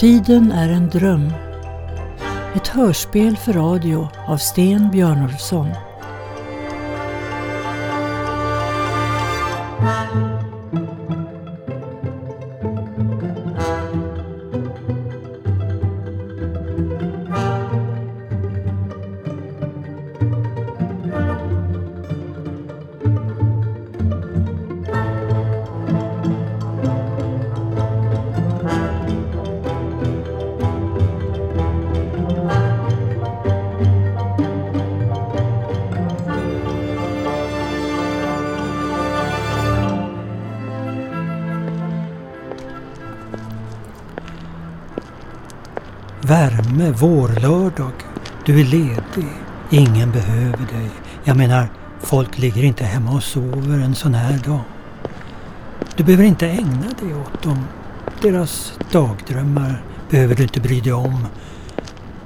Tiden är en dröm. Ett hörspel för radio av Sten Björnulfsson. Är vårlördag. Du är ledig. Ingen behöver dig. Jag menar, folk ligger inte hemma och sover en sån här dag. Du behöver inte ägna dig åt dem. Deras dagdrömmar behöver du inte bry dig om.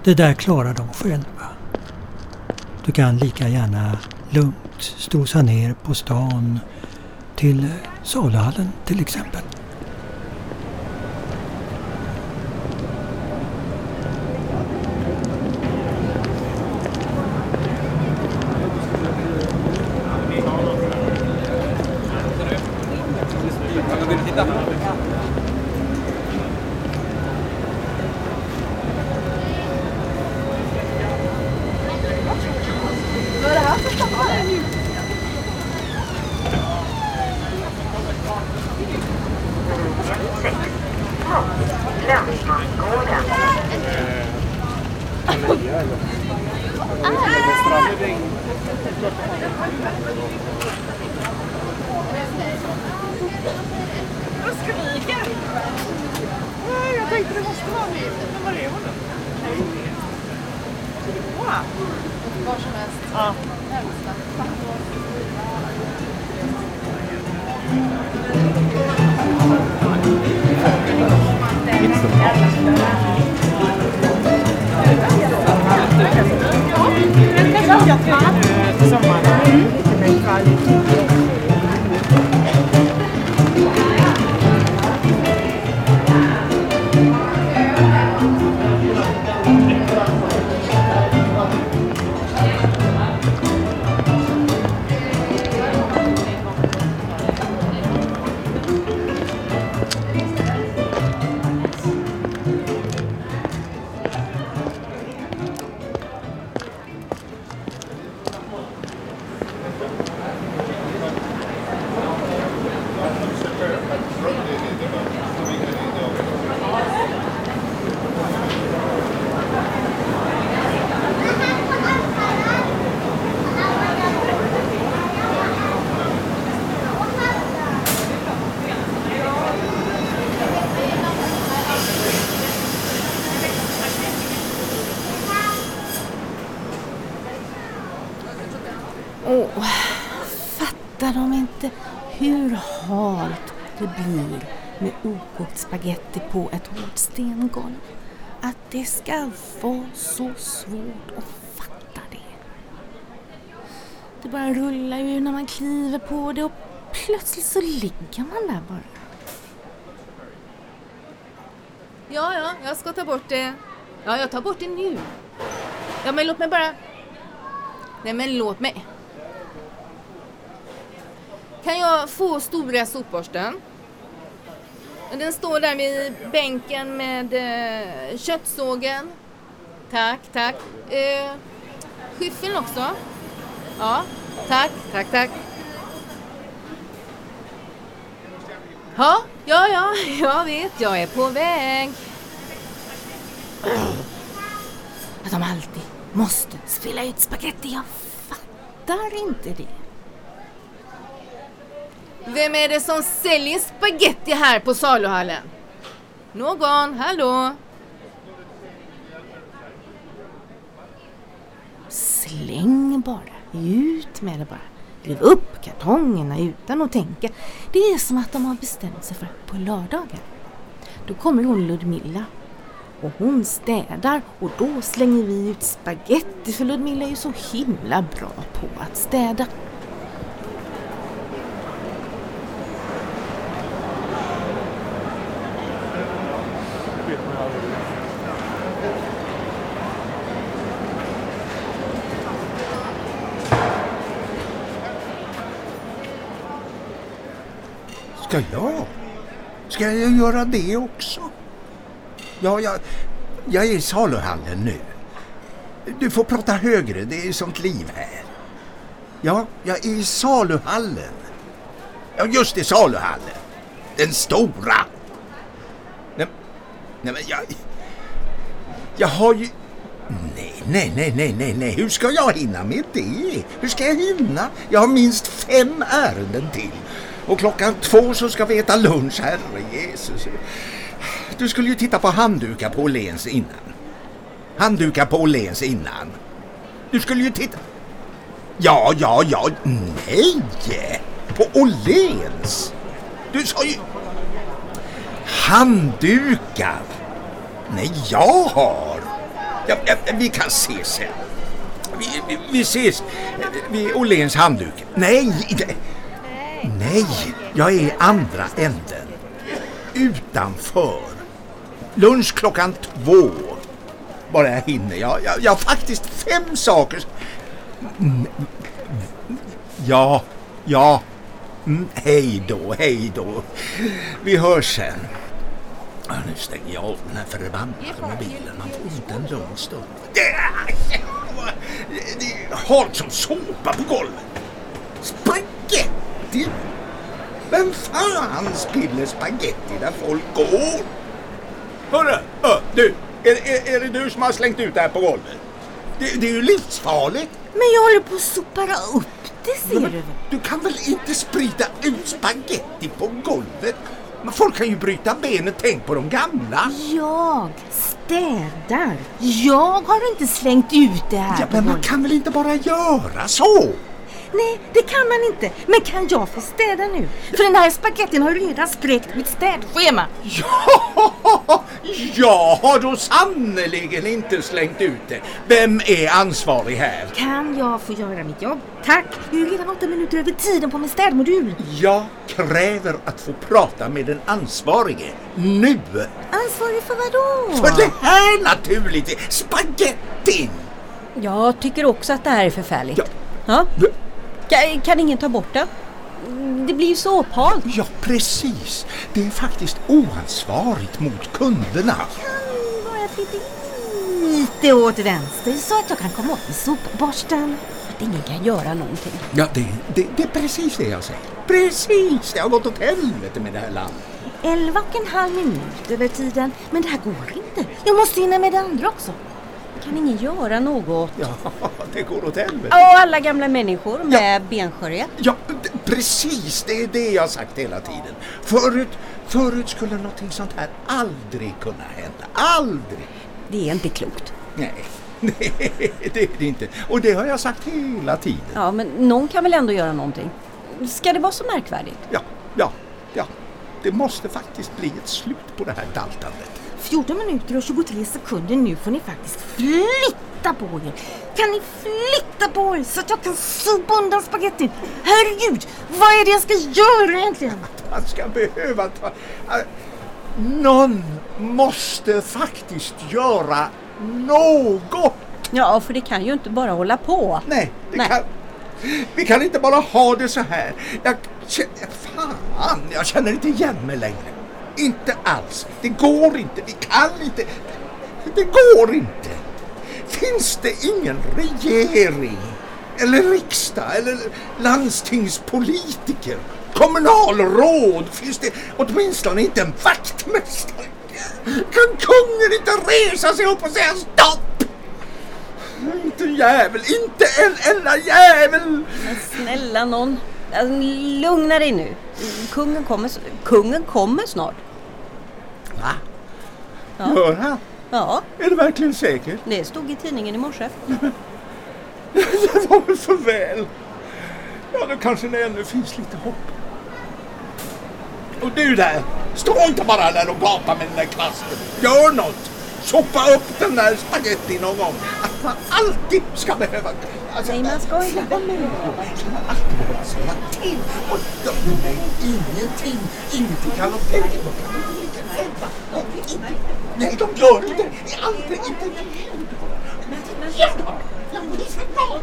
Det där klarar de själva. Du kan lika gärna lugnt strosa ner på stan till saluhallen till exempel. Hur halt det blir med okokt spaghetti på ett hårt stengolv? Att det ska vara så svårt att fatta det. Det bara rullar ju när man kliver på det och plötsligt så ligger man där bara. Ja, ja, jag ska ta bort det. Ja, jag tar bort det nu. Ja, men låt mig bara... Nej, men låt mig. Kan jag få stora sopborsten? Den står där vid bänken med eh, köttsågen. Tack, tack. Eh, skyffeln också. Ja, tack, tack, tack. Ja, ja, ja, jag vet, jag är på väg. Att de alltid måste spela ut spaghetti, jag fattar inte det. Vem är det som säljer spaghetti här på saluhallen? Någon, hallå? Släng bara, ut med det bara. Riv upp kartongerna utan att tänka. Det är som att de har bestämt sig för att på lördagar, då kommer hon Ludmilla och hon städar och då slänger vi ut spaghetti för Ludmilla är ju så himla bra på att städa. Ska jag? Ska jag göra det också? Ja, jag, jag är i saluhallen nu. Du får prata högre, det är sånt liv här. Ja, jag är i saluhallen. Ja, just i saluhallen. Den stora. Nej, men jag... Jag har ju... Nej, nej, nej, nej, nej, nej. Hur ska jag hinna med det? Hur ska jag hinna? Jag har minst fem ärenden till. Och klockan två så ska vi äta lunch, herre Jesus. Du skulle ju titta på handdukar på Åhléns innan. Handdukar på Åhléns innan. Du skulle ju titta... Ja, ja, ja, nej! På Åhléns! Du sa ju... Handdukar! Nej, jag har! Ja, ja, vi kan ses sen. Vi, vi, vi ses vid Åhléns handduk. Nej, det- nej, jag är i andra änden. Utanför. Lunch klockan två. Bara jag hinner. Jag, jag, jag har faktiskt fem saker. Mm, mm, Ja, ja. Mm, hej då, hej då. Vi hörs sen. Nu stänger jag av den här förbannade mobilen. Man får inte en lugn stund. Det är halt som såpa på golvet. Spaghetti! Vem fan spiller spaghetti där folk går? Hörru, ö, du! Är, är, är det du som har slängt ut det här på golvet? Det, det är ju livsfarligt. Men jag håller på att sopa upp det ser du väl? Du kan väl inte sprida ut spaghetti på golvet? Men folk kan ju bryta benet, tänk på de gamla. Jag städar. Jag har inte slängt ut det här Ja, men man kan väl inte bara göra så? Nej, det kan man inte. Men kan jag få städa nu? För den här spagettin har ju redan spräckt mitt städschema. Ja, jag har då sannerligen inte slängt ut det. Vem är ansvarig här? Kan jag få göra mitt jobb? Tack! Jag är redan åtta minuter över tiden på min städmodul. Jag kräver att få prata med den ansvarige. Nu! Ansvarig för vad då? För det här naturligtvis! Spagettin! Jag tycker också att det här är förfärligt. Ja. Ja. Kan, kan ingen ta bort det? Det blir ju såphalt. Ja, precis. Det är faktiskt oansvarigt mot kunderna. Bara lite, lite åt vänster så att jag kan komma åt med sopborsten. Att ingen kan göra någonting. Ja, det, det, det är precis det jag säger. Precis! Det har gått åt helvete med det här landet. Elva och en halv minut över tiden. Men det här går inte. Jag måste hinna med det andra också. Kan ingen göra något? Ja, det går åt helvete. Och alla gamla människor med benskörhet. Ja, precis. Det är det jag har sagt hela tiden. Förut, förut skulle någonting sånt här aldrig kunna hända. Aldrig. Det är inte klokt. Nej, nej, det är det inte. Och det har jag sagt hela tiden. Ja, men någon kan väl ändå göra någonting? Ska det vara så märkvärdigt? Ja, ja, ja. Det måste faktiskt bli ett slut på det här daltandet. 14 minuter och 23 sekunder nu får ni faktiskt flytta på er. Kan ni flytta på er så att jag kan sopa undan spagettin? Herregud, vad är det jag ska göra egentligen? Man ska behöva ta... Äh, Någon måste faktiskt göra något. Ja, för det kan ju inte bara hålla på. Nej, det Nej. Kan, vi kan inte bara ha det så här. Jag känner, fan, jag känner inte igen mig längre. Inte alls. Det går inte. Vi kan inte. Det går inte. Finns det ingen regering eller riksdag eller landstingspolitiker, kommunalråd? Finns det åtminstone inte en vaktmästare? Kan kungen inte resa sig upp och säga stopp? Inte en jävel, inte en enda jävel! Men snälla någon. Alltså, Lugna dig nu. Kungen kommer, kungen kommer snart. Va? Ja. Gör han? Ja, Är det verkligen säkert? det stod i tidningen i morse. Det var väl för väl. Ja, då kanske det ännu finns lite hopp. Och du där, stå inte bara där och gapa med den där kvasten. Gör något! Sopa upp den där spagettin någon gång. Att man alltid ska behöva... Alltså, Nej, man ska inte man alltid behöva säga till och döma mig ingenting. Ingenting kan de tänka på. Nej, de gör inte det. Aldrig inte. Ja! Ja, men det är så bra.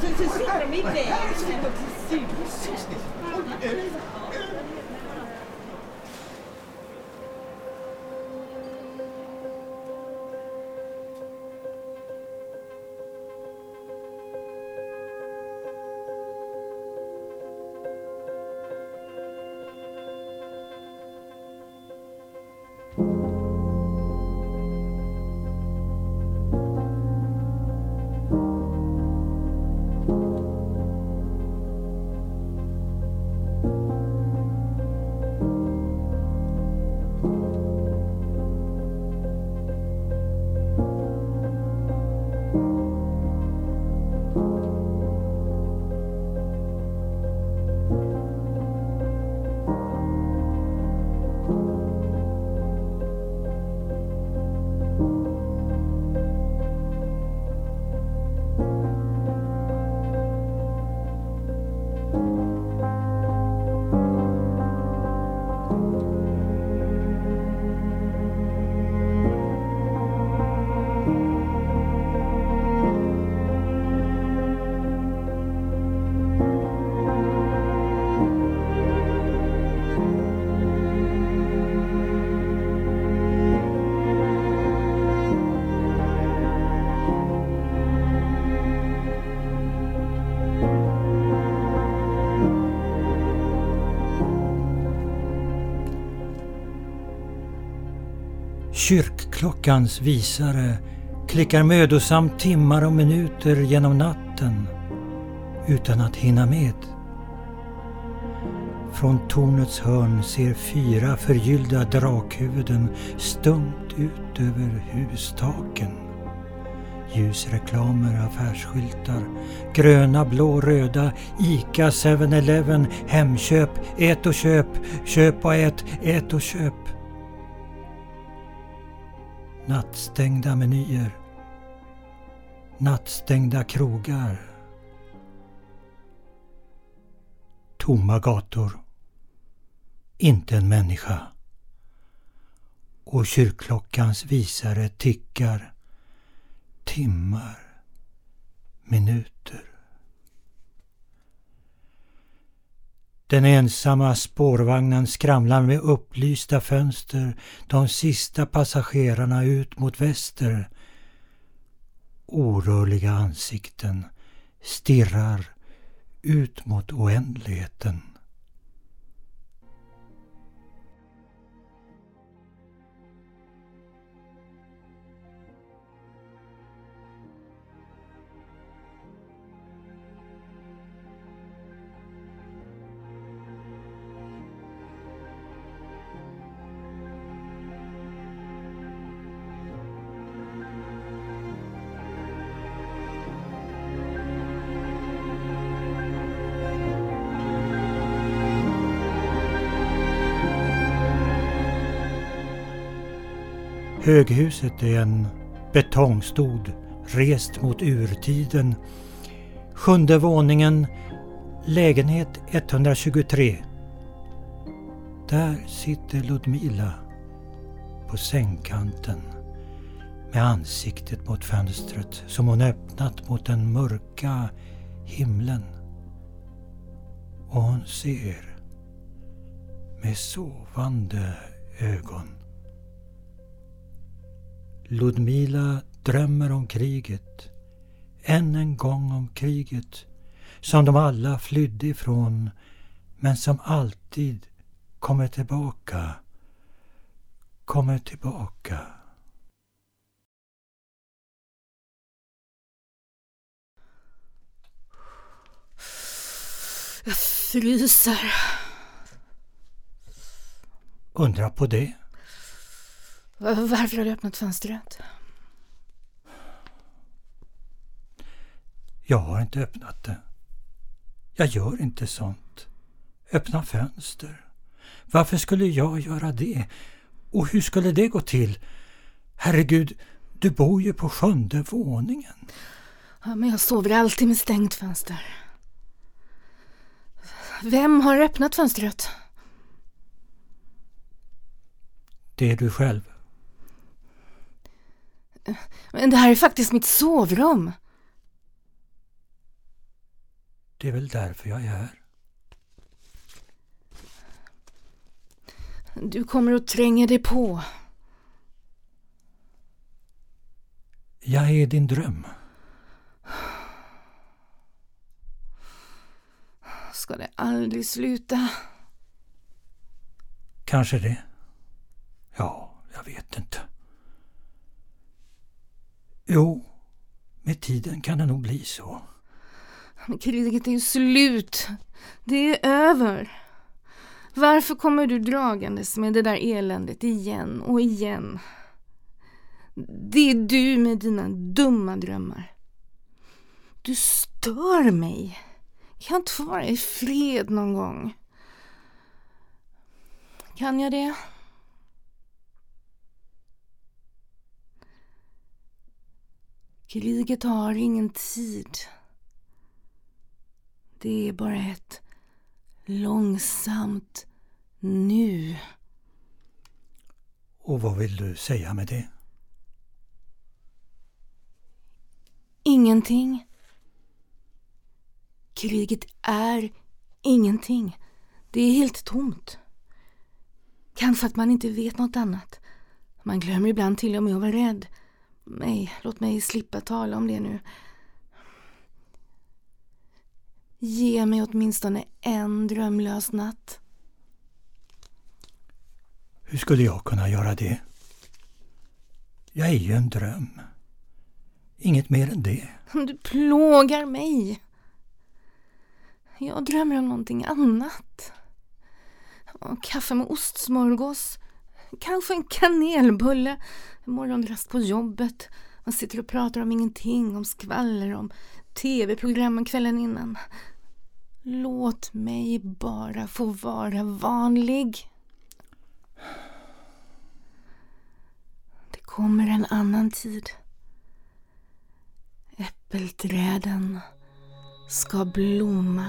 Klockans visare klickar mödosamt timmar och minuter genom natten utan att hinna med. Från tornets hörn ser fyra förgyllda drakhuvuden stumt ut över hustaken. Ljusreklamer, affärsskyltar, gröna, blå, röda, ICA, 7-Eleven, Hemköp, Ät och köp, köp och ät, ät och köp. Nattstängda menyer. Nattstängda krogar. Tomma gator. Inte en människa. Och kyrkklockans visare tickar timmar, minuter. Den ensamma spårvagnen skramlar med upplysta fönster, de sista passagerarna ut mot väster. Orörliga ansikten stirrar ut mot oändligheten. Höghuset är en betongstod rest mot urtiden. Sjunde våningen, lägenhet 123. Där sitter Ludmila på sängkanten med ansiktet mot fönstret som hon öppnat mot den mörka himlen. Och hon ser med sovande ögon. Ludmila drömmer om kriget. Än en gång om kriget som de alla flydde ifrån men som alltid kommer tillbaka. Kommer tillbaka. Jag fryser. Undra på det. Varför har du öppnat fönstret? Jag har inte öppnat det. Jag gör inte sånt. Öppna fönster. Varför skulle jag göra det? Och hur skulle det gå till? Herregud, du bor ju på sjunde våningen. Ja, men jag sover alltid med stängt fönster. Vem har öppnat fönstret? Det är du själv. Men det här är faktiskt mitt sovrum. Det är väl därför jag är här. Du kommer att tränga dig på. Jag är din dröm. Ska det aldrig sluta? Kanske det. Ja, jag vet inte. Jo, med tiden kan det nog bli så. Men kriget är ju slut. Det är över. Varför kommer du dragandes med det där eländet igen och igen? Det är du med dina dumma drömmar. Du stör mig. Kan jag inte få vara i fred någon gång? Kan jag det? Kriget har ingen tid. Det är bara ett långsamt nu. Och vad vill du säga med det? Ingenting. Kriget är ingenting. Det är helt tomt. Kanske att man inte vet något annat. Man glömmer ibland till och med att vara rädd. Nej, låt mig slippa tala om det nu. Ge mig åtminstone en drömlös natt. Hur skulle jag kunna göra det? Jag är ju en dröm. Inget mer än det. Du plågar mig. Jag drömmer om någonting annat. Kaffe med ostsmörgås. Kanske en kanelbulle. Morgonrast på jobbet. Man sitter och pratar om ingenting, om skvaller, om tv-programmen kvällen innan. Låt mig bara få vara vanlig. Det kommer en annan tid. Äppelträden ska blomma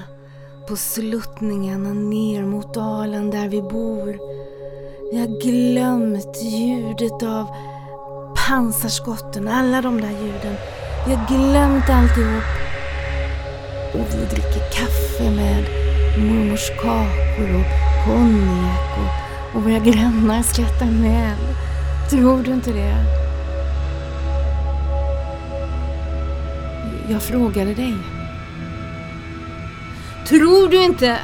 på sluttningarna ner mot dalen där vi bor. Vi har glömt ljudet av pansarskotten, alla de där ljuden. Vi har glömt alltihop. Och vi dricker kaffe med mormors kakor och konjak och, och våra grannar skrattar med. Tror du inte det? Jag frågade dig. Tror du inte?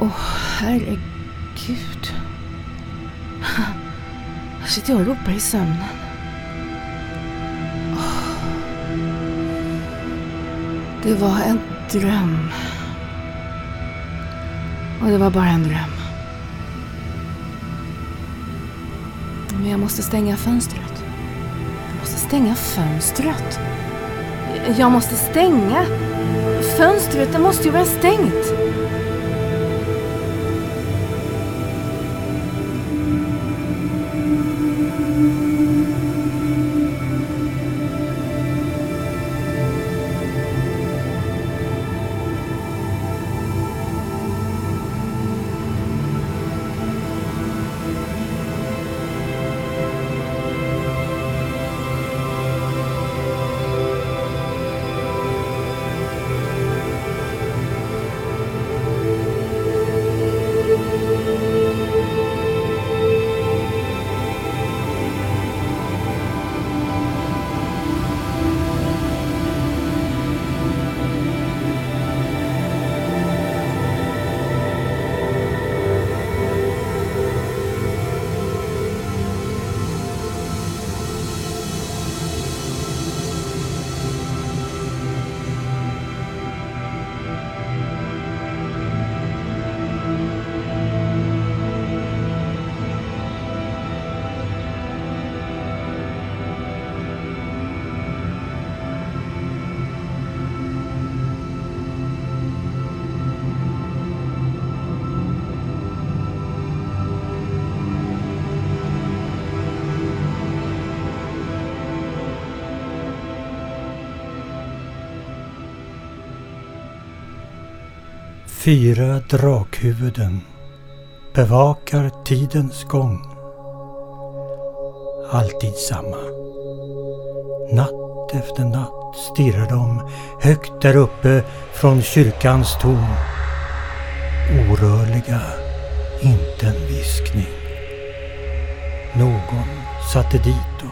Åh, oh, herregud. Sitter jag och ropar i sömnen. Oh. Det var en dröm. Och det var bara en dröm. Men jag måste stänga fönstret. Jag måste stänga fönstret. Jag måste stänga. Fönstret, det måste ju vara stängt. Fyra drakhuvuden bevakar tidens gång. Alltid samma. Natt efter natt stirrar de högt där uppe från kyrkans torn. Orörliga, inte en viskning. Någon satte dit dem.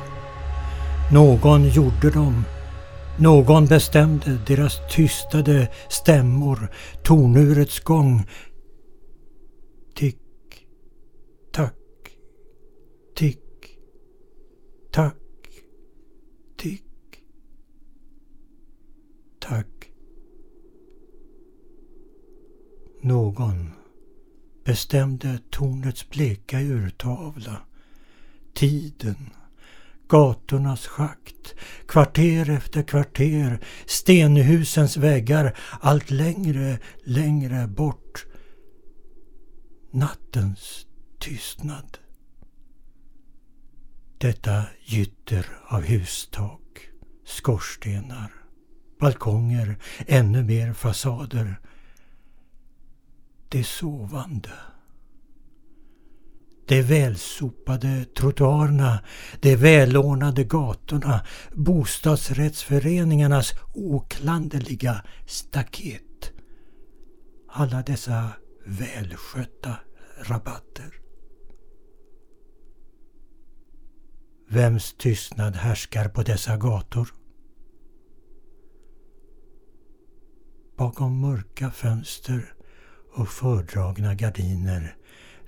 Någon gjorde dem någon bestämde deras tystade stämmor, tornurets gång. Tick, tack, tick, tack, tick, tack. Någon bestämde tornets bleka urtavla, tiden gatornas schakt, kvarter efter kvarter, stenhusens väggar allt längre, längre bort. Nattens tystnad. Detta gytter av hustak, skorstenar, balkonger, ännu mer fasader. Det sovande. De välsopade trottoarerna, de välordnade gatorna, bostadsrättsföreningarnas oklanderliga staket. Alla dessa välskötta rabatter. Vems tystnad härskar på dessa gator? Bakom mörka fönster och fördragna gardiner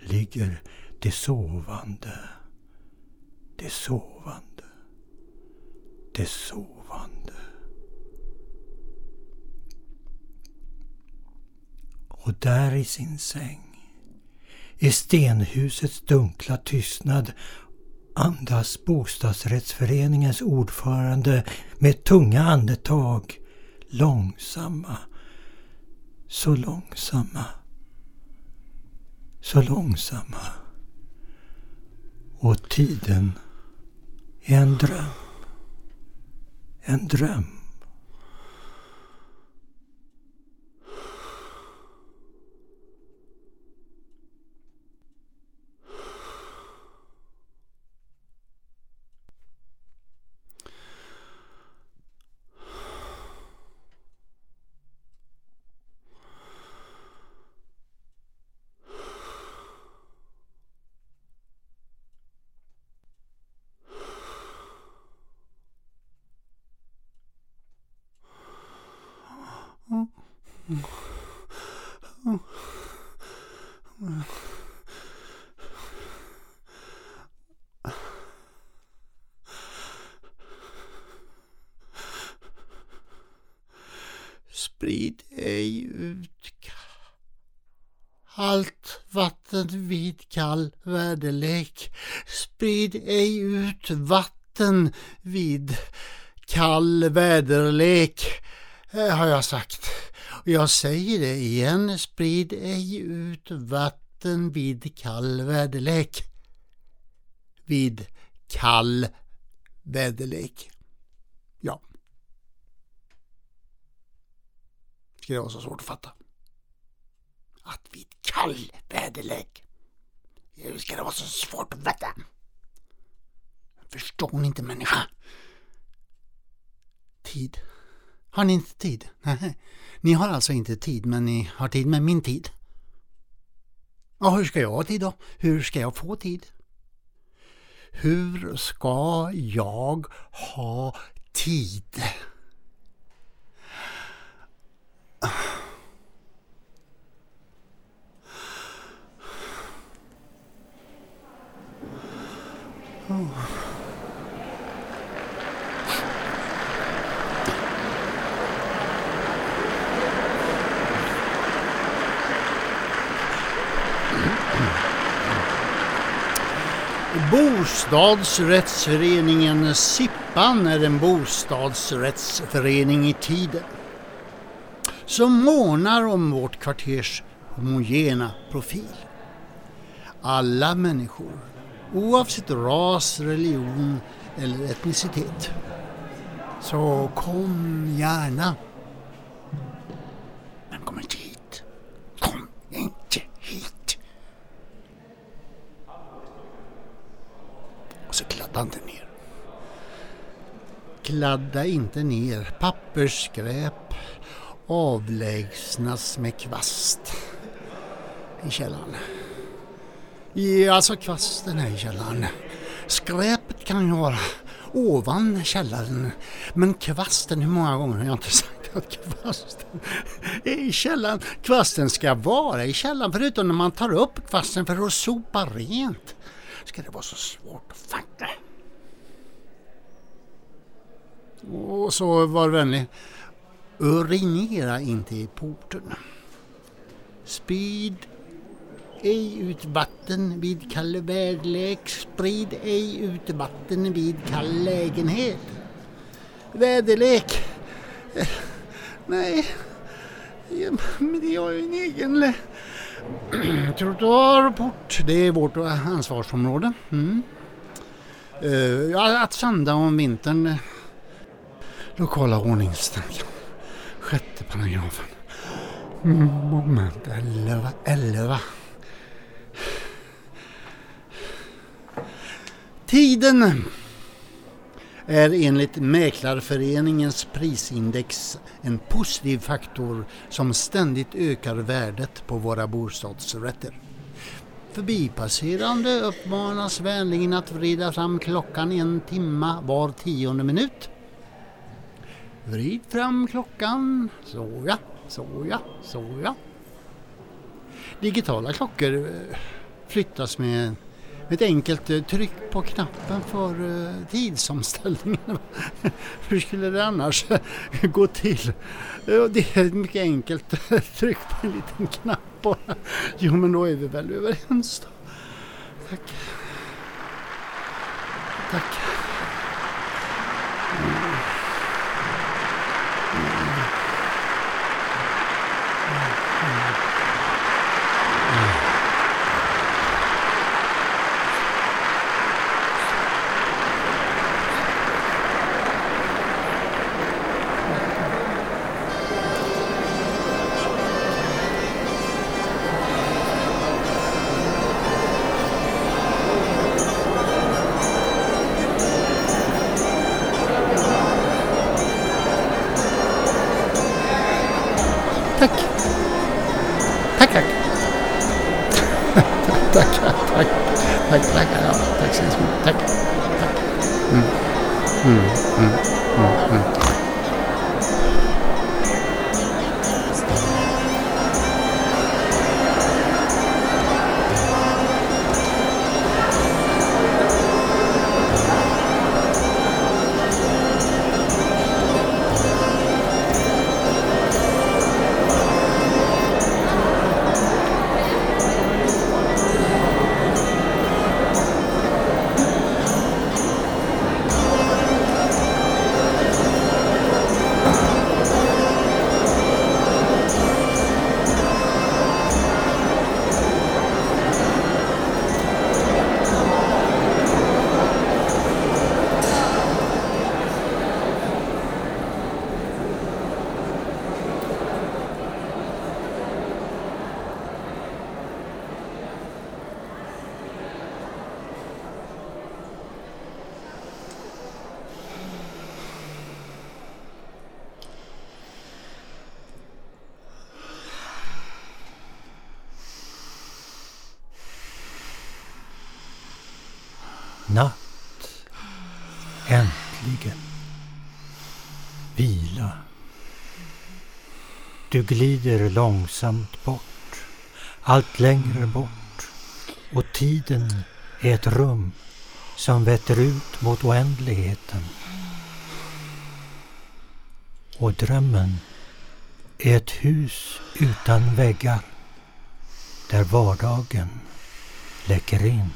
ligger det sovande, det sovande, det sovande. Och där i sin säng, i stenhusets dunkla tystnad andas bostadsrättsföreningens ordförande med tunga andetag, långsamma, så långsamma, så långsamma. Och tiden är en dröm. En dröm. Sprid ej ut allt vatten vid kall väderlek. Sprid ej ut vatten vid kall väderlek, eh, har jag sagt. Jag säger det igen, sprid ej ut vatten vid kall väderlek. Vid kall väderlek. Ja. Ska det vara så svårt att fatta? Att vid kall väderlek. Hur ska det vara så svårt att fatta? Förstår ni inte människa? Tid. Har ni inte tid? Nej. Ni har alltså inte tid, men ni har tid med min tid. Ja, hur ska jag ha tid då? Hur ska jag få tid? Hur ska jag ha tid? Oh. Bostadsrättsföreningen Sippan är en bostadsrättsförening i tiden som månar om vårt kvarters homogena profil. Alla människor, oavsett ras, religion eller etnicitet. Så kom gärna. Men kom inte hit. Kom inte hit. Och så kladda inte ner. Kladda inte ner. Pappersskräp avlägsnas med kvast i källaren. Ja, alltså kvasten är i källaren. Skräpet kan ju vara ovan källaren men kvasten, hur många gånger har jag inte sagt att kvasten är i källaren? Kvasten ska vara i källaren förutom när man tar upp kvasten för att sopa rent. Ska det vara så svårt att fatta? Och så var vänlig. Urinera inte i porten. Speed ej ut vatten vid kall väderlek. Sprid ej ut vatten vid kall lägenhet. Väderlek. Eh, nej, ja, men det har ju en egen trottoarport. Det är vårt ansvarsområde. Mm. Uh, att sanda om vintern. Lokala ordningsstadgan. Sjätte paragrafen. Mm, moment 11. 11. Tiden är enligt Mäklarföreningens prisindex en positiv faktor som ständigt ökar värdet på våra bostadsrätter. Förbipasserande uppmanas vänligen att vrida fram klockan en timma var tionde minut. Vrid fram klockan, så ja, så ja, så ja. Digitala klockor flyttas med ett enkelt eh, tryck på knappen för eh, tidsomställningen. Hur skulle det annars gå till? Det är ett mycket enkelt tryck på en liten knapp bara. Jo men då är vi väl överens då. Tack. Tack. Glider långsamt bort. Allt längre bort. Och tiden är ett rum som vetter ut mot oändligheten. Och drömmen är ett hus utan väggar där vardagen läcker in.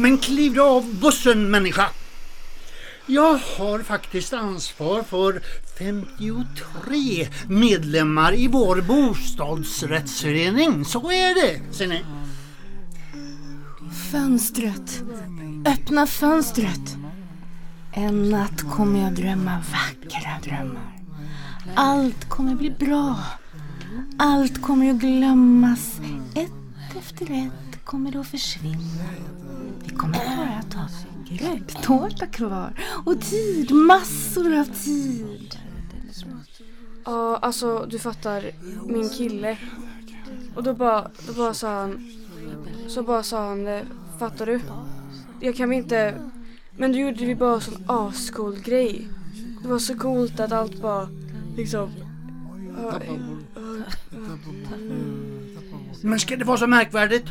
Men kliv du av bussen människa! Jag har faktiskt ansvar för 53 medlemmar i vår bostadsrättsförening. Så är det, ser ni. Fönstret. Öppna fönstret. En natt kommer jag drömma vackra drömmar. Allt kommer bli bra. Allt kommer att glömmas. Ett efter ett kommer det att försvinna. Vi kommer bara att ha gräddtårta kvar. Och tid, massor av tid. Ja, alltså du fattar, min kille. Och då bara, då bara sa han, så bara sa han det, fattar du? Jag kan inte, men då gjorde vi bara sån ascool grej. Det var så coolt att allt bara, liksom, Men ska det vara så märkvärdigt?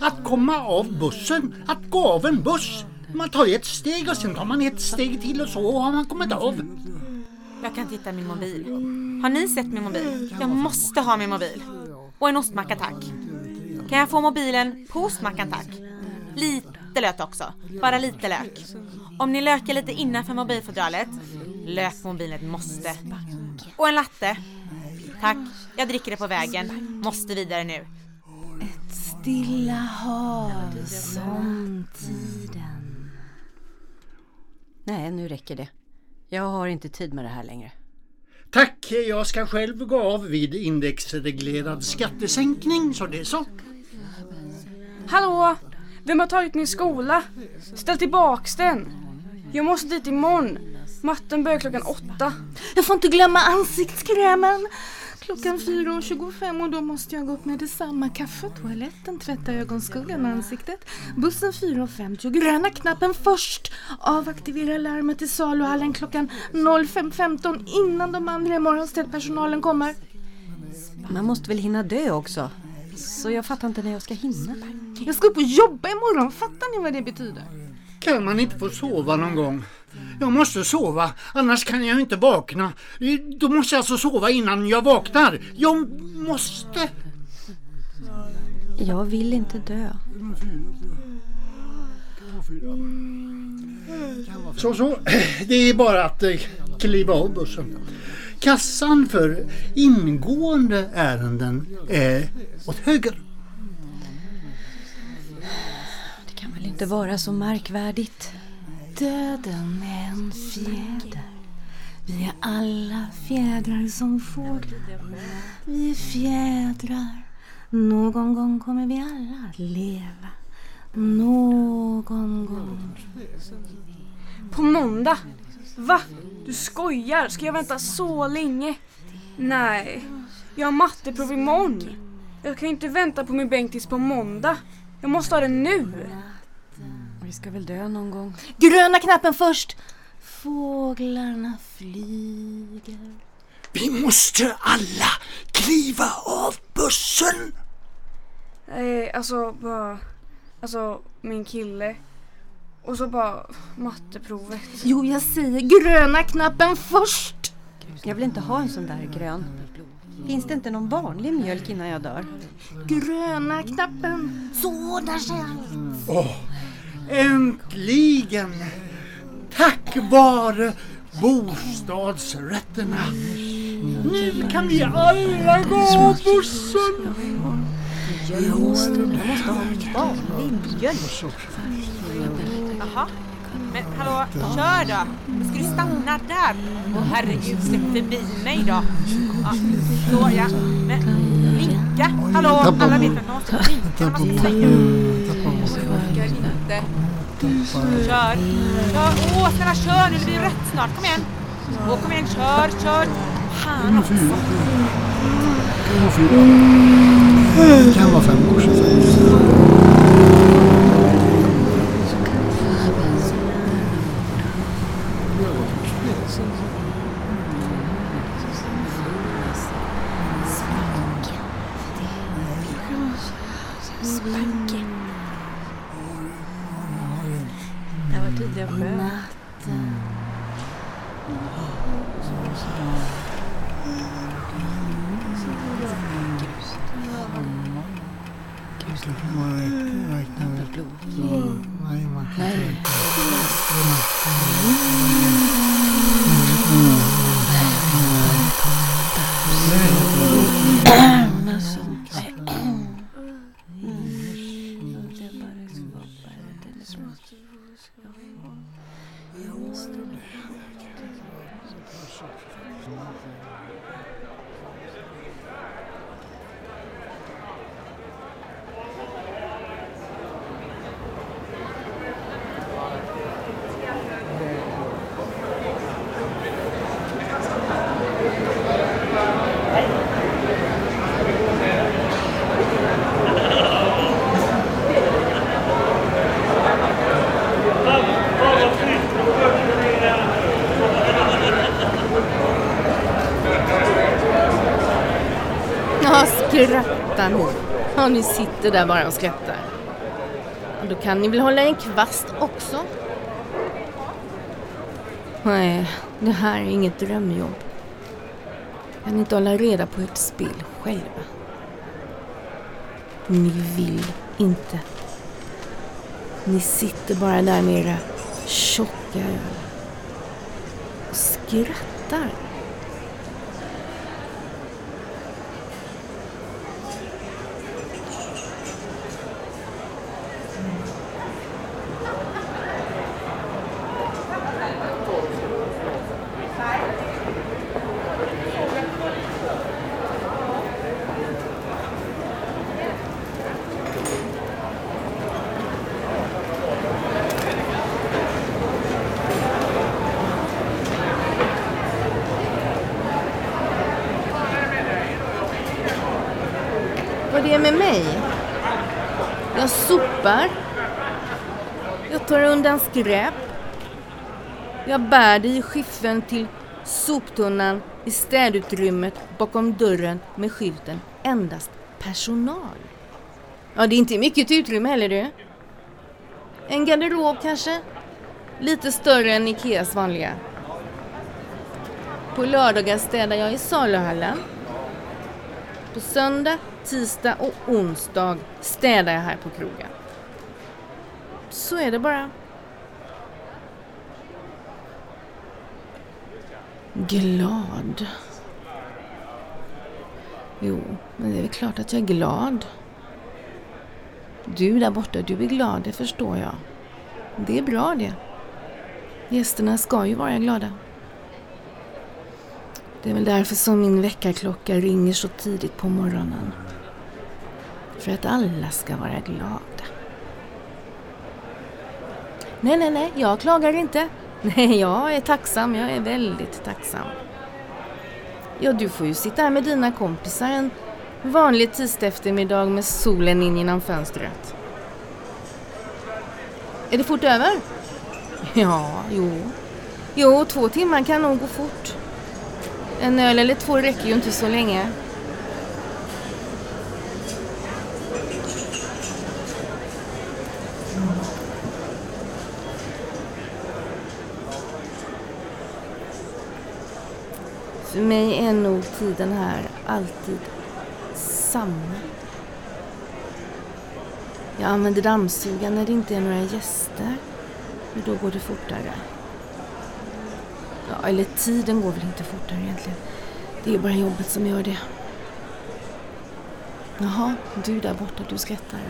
Att komma av bussen, att gå av en buss. Man tar ett steg och sen tar man ett steg till och så har man kommit av. Jag kan titta min mobil. Har ni sett min mobil? Jag måste ha min mobil. Och en ostmacka tack. Kan jag få mobilen på ostmackan tack? Lite lök också. Bara lite lök. Om ni lökar lite innanför mobilfodralet. Lök på mobilen ett måste. Och en latte. Tack. Jag dricker det på vägen. Måste vidare nu. Stilla hav som tiden. Nej, nu räcker det. Jag har inte tid med det här längre. Tack, jag ska själv gå av vid indexreglerad skattesänkning, så det är så. Hallå! Vem har tagit min skola? Ställ tillbaks den! Jag måste dit imorgon. Matten börjar klockan åtta. Jag får inte glömma ansiktskrämen. Klockan 4.25 och då måste jag gå upp med detsamma. Kaffe, toaletten, tvätta ögonskuggan ansiktet. Bussen 4.50 gröna knappen först. Avaktivera larmet i saluhallen klockan 05.15 innan de andra i morgonstädpersonalen kommer. Man måste väl hinna dö också? Så jag fattar inte när jag ska hinna. Jag ska upp och jobba imorgon, fattar ni vad det betyder? Kan man inte få sova någon gång? Jag måste sova, annars kan jag inte vakna. Då måste jag alltså sova innan jag vaknar. Jag måste! Jag vill inte dö. Så, så. Det är bara att eh, kliva av bussen. Kassan för ingående ärenden är åt höger. Det kan väl inte vara så märkvärdigt. Döden är en fjäder. Vi är alla fjädrar som fåglar. Vi är fjädrar. Någon gång kommer vi alla att leva. Någon gång. På måndag? Va? Du skojar? Ska jag vänta så länge? Nej, jag har matteprov imorgon. Jag kan inte vänta på min bänk tills på måndag. Jag måste ha det nu. Vi ska väl dö någon gång. Gröna knappen först. Fåglarna flyger. Vi måste alla kliva av bussen! Nej, alltså bara... Alltså min kille. Och så bara matteprovet. Jo, jag säger gröna knappen först. Jag vill inte ha en sån där grön. Finns det inte någon vanlig mjölk innan jag dör? Gröna knappen. Så ordnar sig allt. Åh, äntligen! Tack vare bostadsrätterna. Nu kan vi alla gå av bussen! Jag måste, ha. Jaha. Men hallå, kör då! Ska du stanna där? Åh herregud, släpp förbi mig då. Ja, så ja. Men blinka! Hallå, alla vet att man måste när man. Jag orkar inte. Kör! Kör! Åh, snälla kör nu, det blir rött snart. Kom igen! Åh, kom igen, kör, kör! Fan också! Det kan vara fem år sedan. Skrattar ni. Ja, ni sitter där bara och skrattar. Då kan ni väl hålla en kvast också? Nej, det här är inget drömjobb. Kan ni inte hålla reda på ert spel själva? Ni vill inte. Ni sitter bara där med era tjocka öl och skrattar. Vad det är med mig? Jag sopar. Jag tar undan skräp. Jag bär det i skiffen till soptunnan i städutrymmet bakom dörren med skylten endast personal. Ja, det är inte mycket utrymme heller du. En garderob kanske? Lite större än Ikeas vanliga. På lördagar städar jag i saluhallen. På söndag, tisdag och onsdag städar jag här på krogen. Så är det bara. Glad. Jo, men det är väl klart att jag är glad. Du där borta, du är glad, det förstår jag. Det är bra det. Gästerna ska ju vara glada. Det är väl därför som min väckarklocka ringer så tidigt på morgonen. För att alla ska vara glada. Nej, nej, nej, jag klagar inte. Nej, jag är tacksam. Jag är väldigt tacksam. Ja, du får ju sitta här med dina kompisar en vanlig tisdag eftermiddag med solen in genom fönstret. Är det fort över? Ja, jo. Jo, två timmar kan nog gå fort. En öl eller två räcker ju inte så länge. För mig är nog tiden här alltid samma. Jag använder dammsugaren när det inte är några gäster. Och då går det fortare. Ja, eller tiden går väl inte fortare egentligen. Det är bara jobbet som gör det. Jaha, du där borta, du skrattar.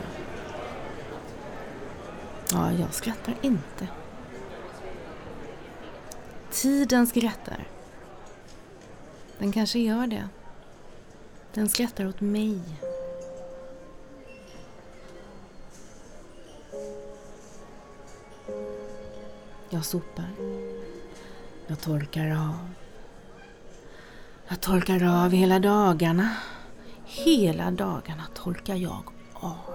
Ja, jag skrattar inte. Tiden skrattar. Den kanske gör det. Den skrattar åt mig. Jag sopar. Jag torkar av. Jag torkar av hela dagarna. Hela dagarna torkar jag av.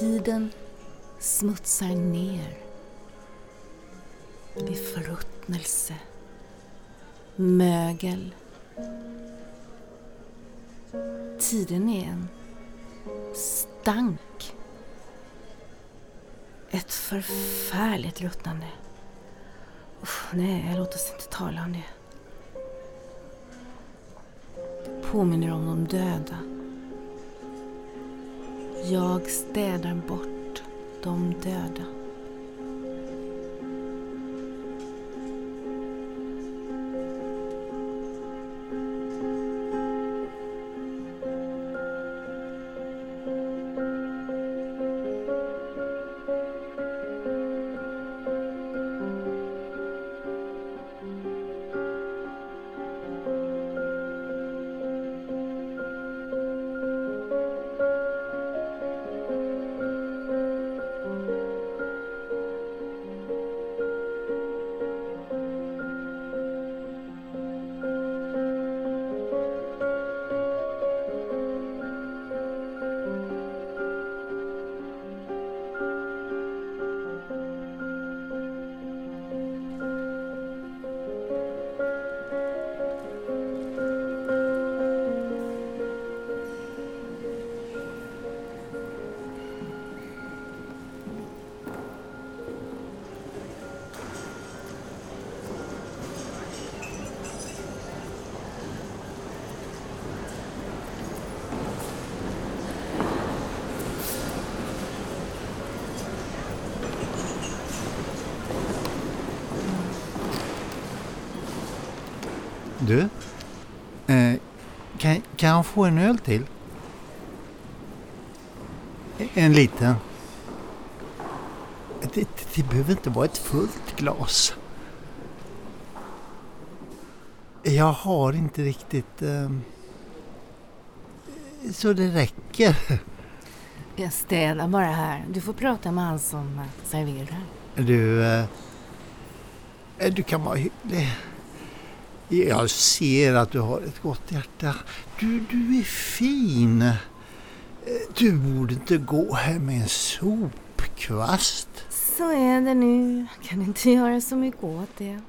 Tiden smutsar ner. Vid förruttnelse. Mögel. Tiden är en stank. Ett förfärligt ruttnande. Usch, nej, låt oss inte tala om det. Det påminner om de döda. Jag städar bort de döda. Du? Eh, kan, kan jag få en öl till? En liten. Det, det, behöver inte vara ett fullt glas. Jag har inte riktigt... Eh, så det räcker. Jag städar bara här. Du får prata med han som eh, serverar. Du... Eh, du kan vara hygglig. Jag ser att du har ett gott hjärta. Du, du är fin. Eh, Du borde inte gå här med en sopkvast. Så är det nu. Kan inte göra så mycket åt det.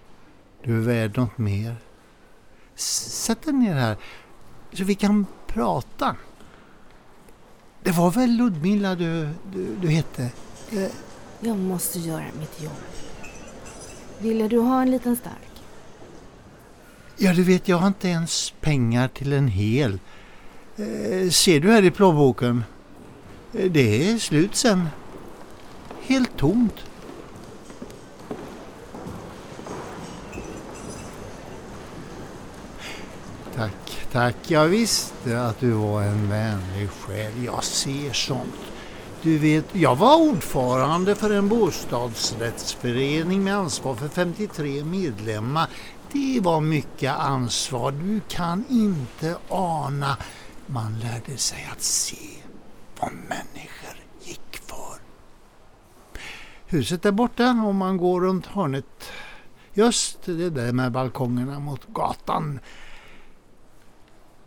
Du är värd något mer. Sätt dig ner här så vi kan prata. Det var väl Ludmilla du, du, du hette? Jag måste göra mitt jobb. Ville du ha en liten stark? Ja, du vet, jag har inte ens pengar till en hel. Eh, ser du här i plånboken? Eh, det är slut sen. Helt tomt. Tack, tack. Jag visste att du var en vänlig själ. Jag ser sånt. Du vet, jag var ordförande för en bostadsrättsförening med ansvar för 53 medlemmar. Det var mycket ansvar. Du kan inte ana. Man lärde sig att se vad människor gick för. Huset är borta om man går runt hörnet. Just det där med balkongerna mot gatan.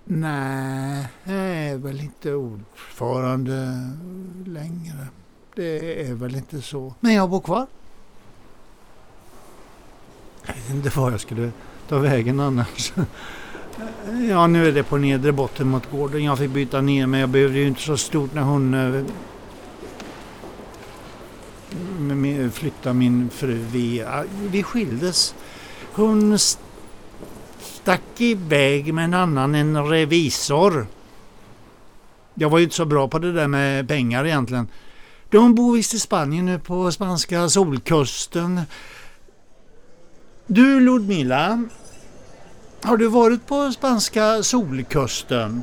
Nej, jag är väl inte ordförande längre. Det är väl inte så. Men jag bor kvar. Jag vet inte var jag skulle ta vägen annars. Ja, nu är det på nedre botten mot gården. Jag fick byta ner mig. jag behövde ju inte så stort när hon eh, flyttade min fru. Vi, vi skildes. Hon stack iväg med en annan, en revisor. Jag var ju inte så bra på det där med pengar egentligen. De bor visst i Spanien nu på spanska solkusten. Du Ludmilla, har du varit på spanska solkusten?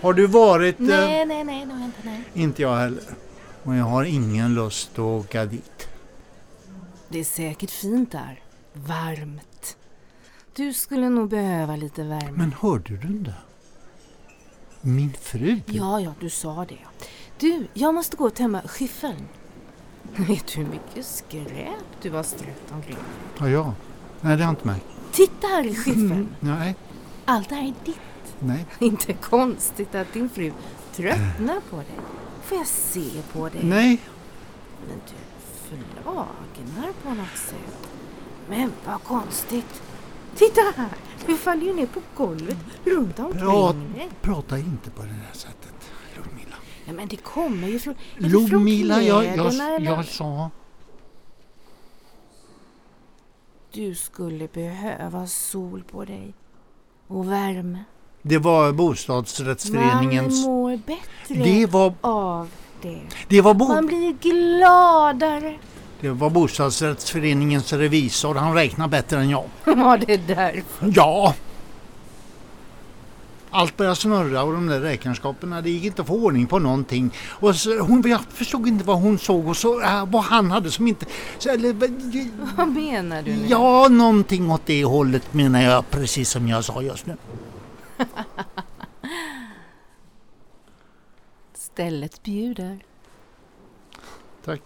Har du varit... eh, Nej, nej, nej, det har jag inte. Nej. Inte jag heller. Och jag har ingen lust att åka dit. Det är säkert fint där. Varmt. Du skulle nog behöva lite värme. Men hörde du inte? Min fru? Ja, ja, du sa det. Du, jag måste gå och tömma skyffeln. Vet du hur mycket skräp du har strött omkring? Ja, ja. Nej, det har inte märkt. Titta här i skyffeln. Nej, Allt det här är ditt. nej. Inte konstigt att din fru tröttnar på dig. Får jag se på dig? Nej, Men du flagnar på något sätt. Men vad konstigt. Titta här! Du faller ju ner på golvet runt omkring Prat, prata inte på det där sättet, Ja, men det kommer ju från... Ludmilla, jag, jag, jag sa... Du skulle behöva sol på dig. Och värme. Det var Man bostadsrättsföreningens... mår bättre Det var, av det. det, var bo, Man blir gladare. det var bostadsrättsföreningens revisor. Han räknar bättre än jag. Ja, det är därför. Ja! Allt började snurra och de där räkenskaperna, det gick inte att få ordning på någonting. Och så, hon, jag förstod inte vad hon såg och så, äh, vad han hade som inte... Så, eller, Vad menar du nu? ja, någonting åt det hållet menar jag, precis som jag sa just nu. Stället bjuder. Tack.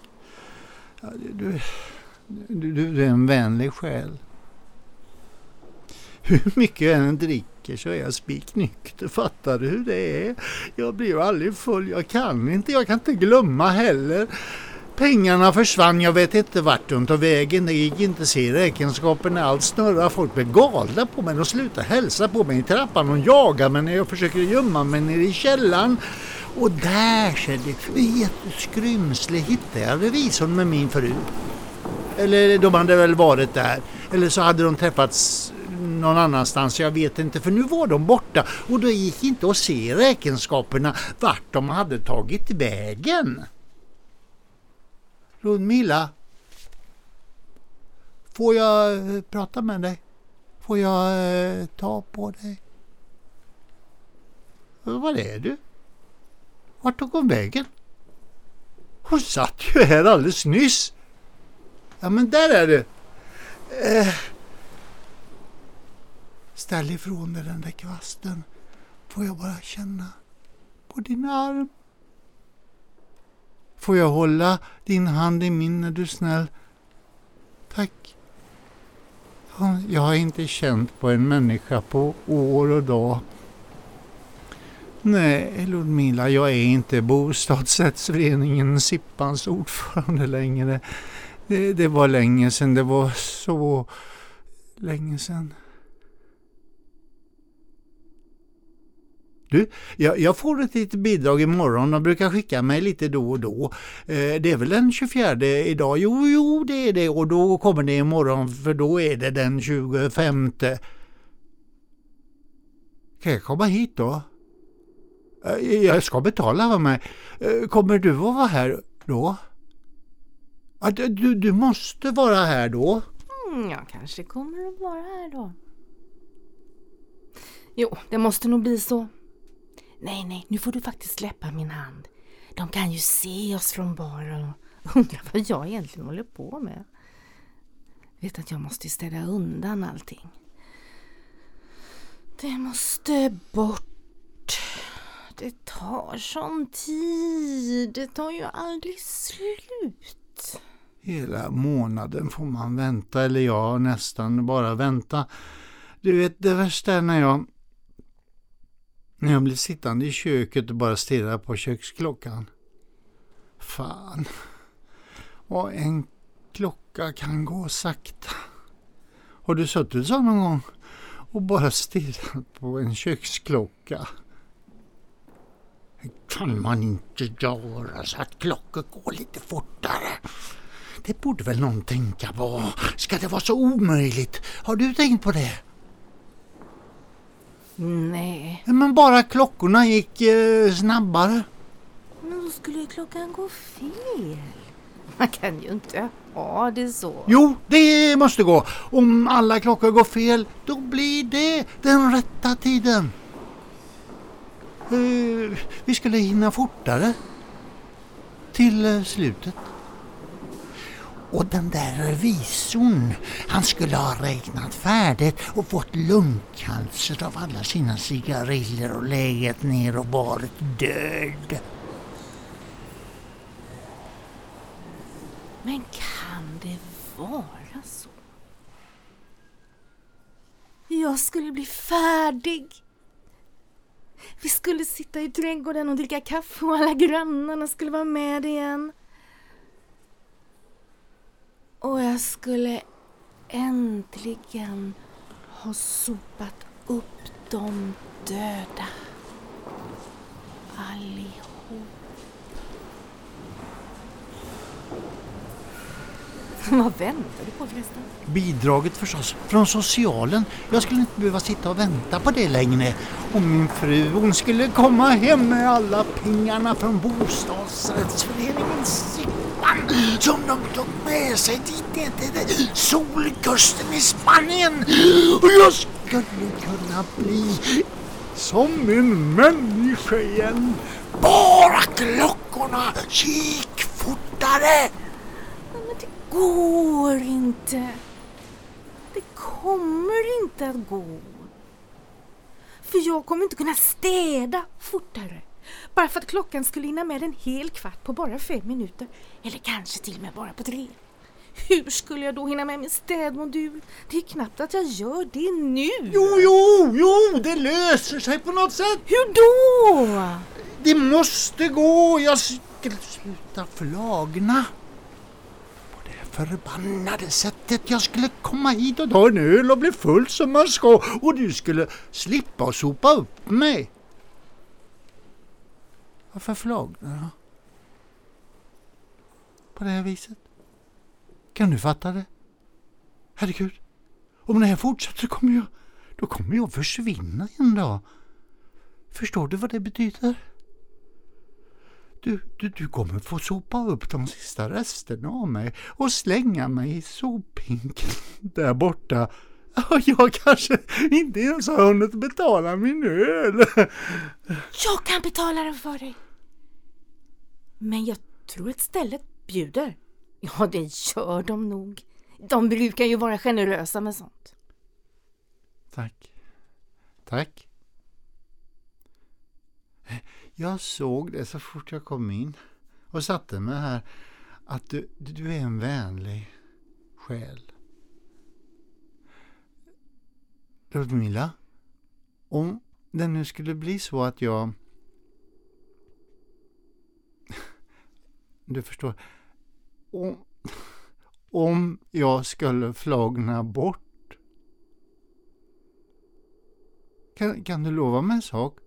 Ja, du, du, du, du är en vänlig själ. Hur mycket jag än dricker så är jag spiknykter. Fattar du hur det är? Jag blir ju aldrig full. Jag kan inte. Jag kan inte glömma heller. Pengarna försvann. Jag vet inte vart de tog vägen. Det gick inte att se räkenskaperna. Allt snurrar. Folk blir galna på mig. De slutar hälsa på mig i trappan De jagar mig när jag försöker gömma mig nere i källaren. Och där ser i ett skrymsle hittade jag revisorn med min fru. Eller de hade väl varit där. Eller så hade de träffats någon annanstans, jag vet inte. För nu var de borta och då gick inte att se räkenskaperna vart de hade tagit vägen. Ludmilla? Får jag eh, prata med dig? Får Får jag eh, ta på dig? Var är du? Vart tog hon vägen? Hon satt ju här alldeles nyss. Ja men där är du. Eh. Ställ ifrån dig den där kvasten. Får jag bara känna på din arm. Får jag hålla din hand i min är du snäll? Tack. Jag har inte känt på en människa på år och dag. Nej, Ludmila, jag är inte bostadsrättsföreningen Sippans ordförande längre. Det, det var länge sedan, det var så länge sedan. Du, jag, jag, får ett litet bidrag imorgon. De brukar skicka mig lite då och då. Eh, det är väl den 24 idag? Jo, jo, det är det. Och då kommer det imorgon för då är det den 25. Kan jag komma hit då? Eh, jag ska betala för mig. Eh, kommer du att vara här då? Du, du måste vara här då? Mm, jag kanske kommer att vara här då. Jo, det måste nog bli så. Nej, nej, nu får du faktiskt släppa min hand. De kan ju se oss från baren och undra vad jag egentligen håller på med. Vet att jag måste städa undan allting. Det måste bort. Det tar sån tid. Det tar ju aldrig slut. Hela månaden får man vänta, eller ja, nästan bara vänta. Du vet, det värsta är när jag när jag blir sittande i köket och bara stirrar på köksklockan. Fan. Och en klocka kan gå sakta. Har du suttit så någon gång och bara stirrat på en köksklocka? kan man inte göra så att klockor går lite fortare. Det borde väl någon tänka på. Ska det vara så omöjligt? Har du tänkt på det? Nej. Men bara klockorna gick eh, snabbare. Men då skulle ju klockan gå fel. Man kan ju inte ha det så. Jo, det måste gå. Om alla klockor går fel, då blir det den rätta tiden. Uh, vi skulle hinna fortare till uh, slutet. Och den där revisorn, han skulle ha räknat färdigt och fått lungcancer av alla sina cigariller och legat ner och varit död. Men kan det vara så? Jag skulle bli färdig. Vi skulle sitta i trädgården och dricka kaffe och alla grannarna skulle vara med igen. Och jag skulle äntligen ha sopat upp de döda. Allihop. Vad väntar du på förresten? Bidraget förstås, från socialen. Jag skulle inte behöva sitta och vänta på det längre. Och min fru, hon skulle komma hem med alla pengarna från bostadsrättsföreningens Sippan som de tog med sig dit ner till solkusten i Spanien. Och jag skulle kunna bli som en människa igen. Bara klockorna gick fortare går inte. Det kommer inte att gå. För jag kommer inte kunna städa fortare. Bara för att klockan skulle hinna med en hel kvart på bara fem minuter. Eller kanske till och med bara på tre. Hur skulle jag då hinna med min städmodul? Det är knappt att jag gör det nu. Jo, jo, jo, det löser sig på något sätt. Hur då? Det måste gå. Jag ska sluta flagna förbannade sättet jag skulle komma hit och ta en öl och bli full som man ska och du skulle slippa att sopa upp mig. Varför flagnar jag? På det här viset? Kan du fatta det? Herregud, om det här fortsätter kommer jag, då kommer jag försvinna en dag. Förstår du vad det betyder? Du, du, du kommer få sopa upp de sista resterna av mig och slänga mig i sophinken där borta Jag kanske inte ens har hunnit betala min öl. Jag kan betala den för dig. Men jag tror att stället bjuder. Ja, det gör de nog. De brukar ju vara generösa med sånt. Tack. Tack. Jag såg det så fort jag kom in och satte mig här att du, du är en vänlig själ. Ludmila, om det nu skulle bli så att jag... Du förstår. Om, om jag skulle flagna bort. Kan, kan du lova mig en sak?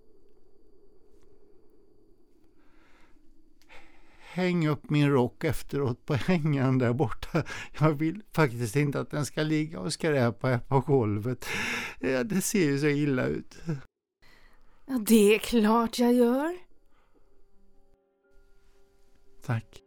Häng upp min rock efteråt på hängan där borta. Jag vill faktiskt inte att den ska ligga och skräpa här på golvet. Det ser ju så illa ut. Ja, det är klart jag gör. Tack.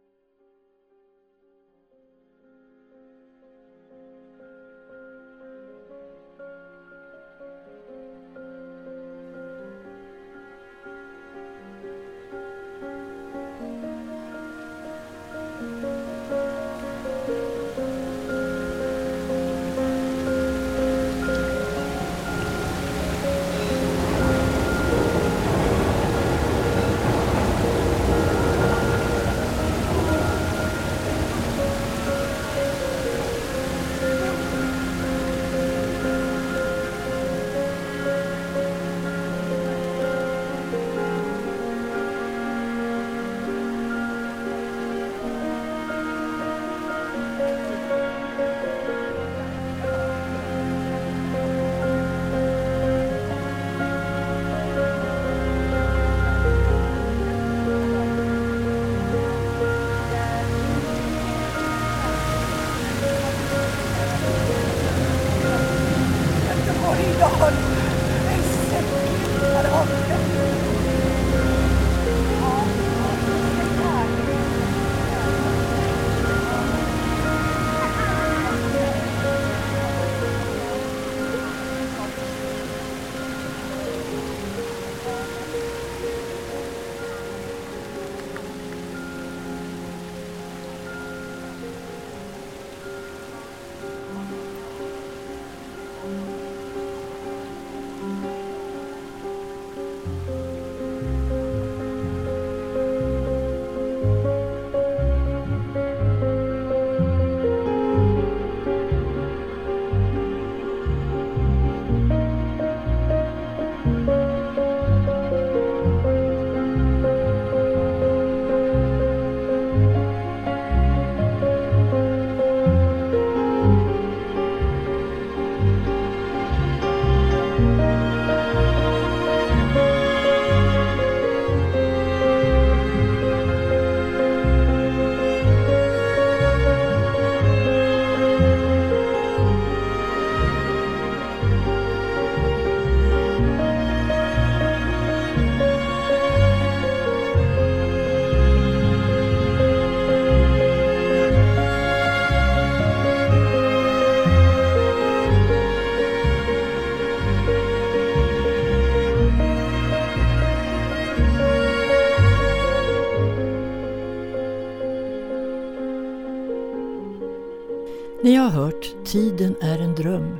Tiden är en dröm,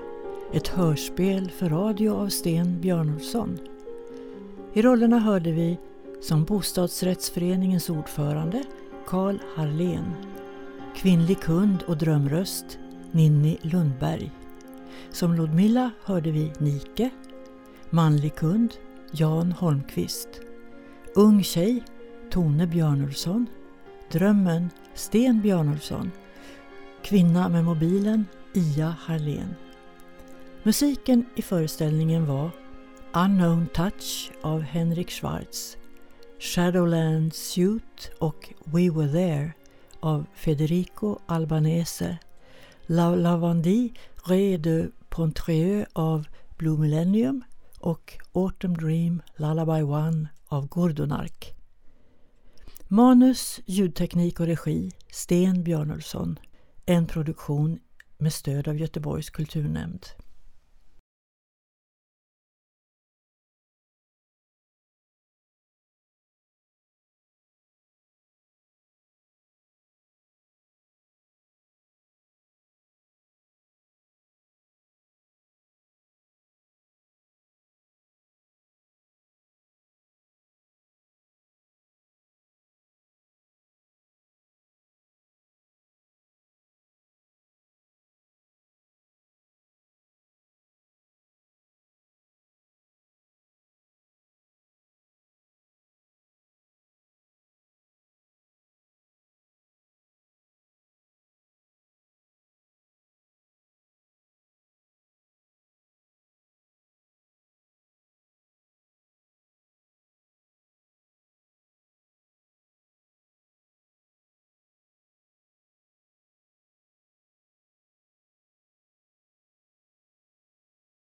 ett hörspel för radio av Sten Björnolfsson. I rollerna hörde vi som bostadsrättsföreningens ordförande Karl Harlén, kvinnlig kund och drömröst Ninni Lundberg. Som Ludmilla hörde vi Nike, manlig kund Jan Holmqvist, ung tjej Tone Björnulfsson. drömmen Sten Björnulfsson. Kvinna med mobilen Ia Harlén. Musiken i föreställningen var Unknown Touch av Henrik Schwarz, Shadowland Suit och We Were There av Federico Albanese, La Lavandie Ré de Pontreux av Blue Millennium och Autumn Dream Lullaby One av Gordonark. Manus, ljudteknik och regi Sten Björnulfsson. En produktion med stöd av Göteborgs kulturnämnd.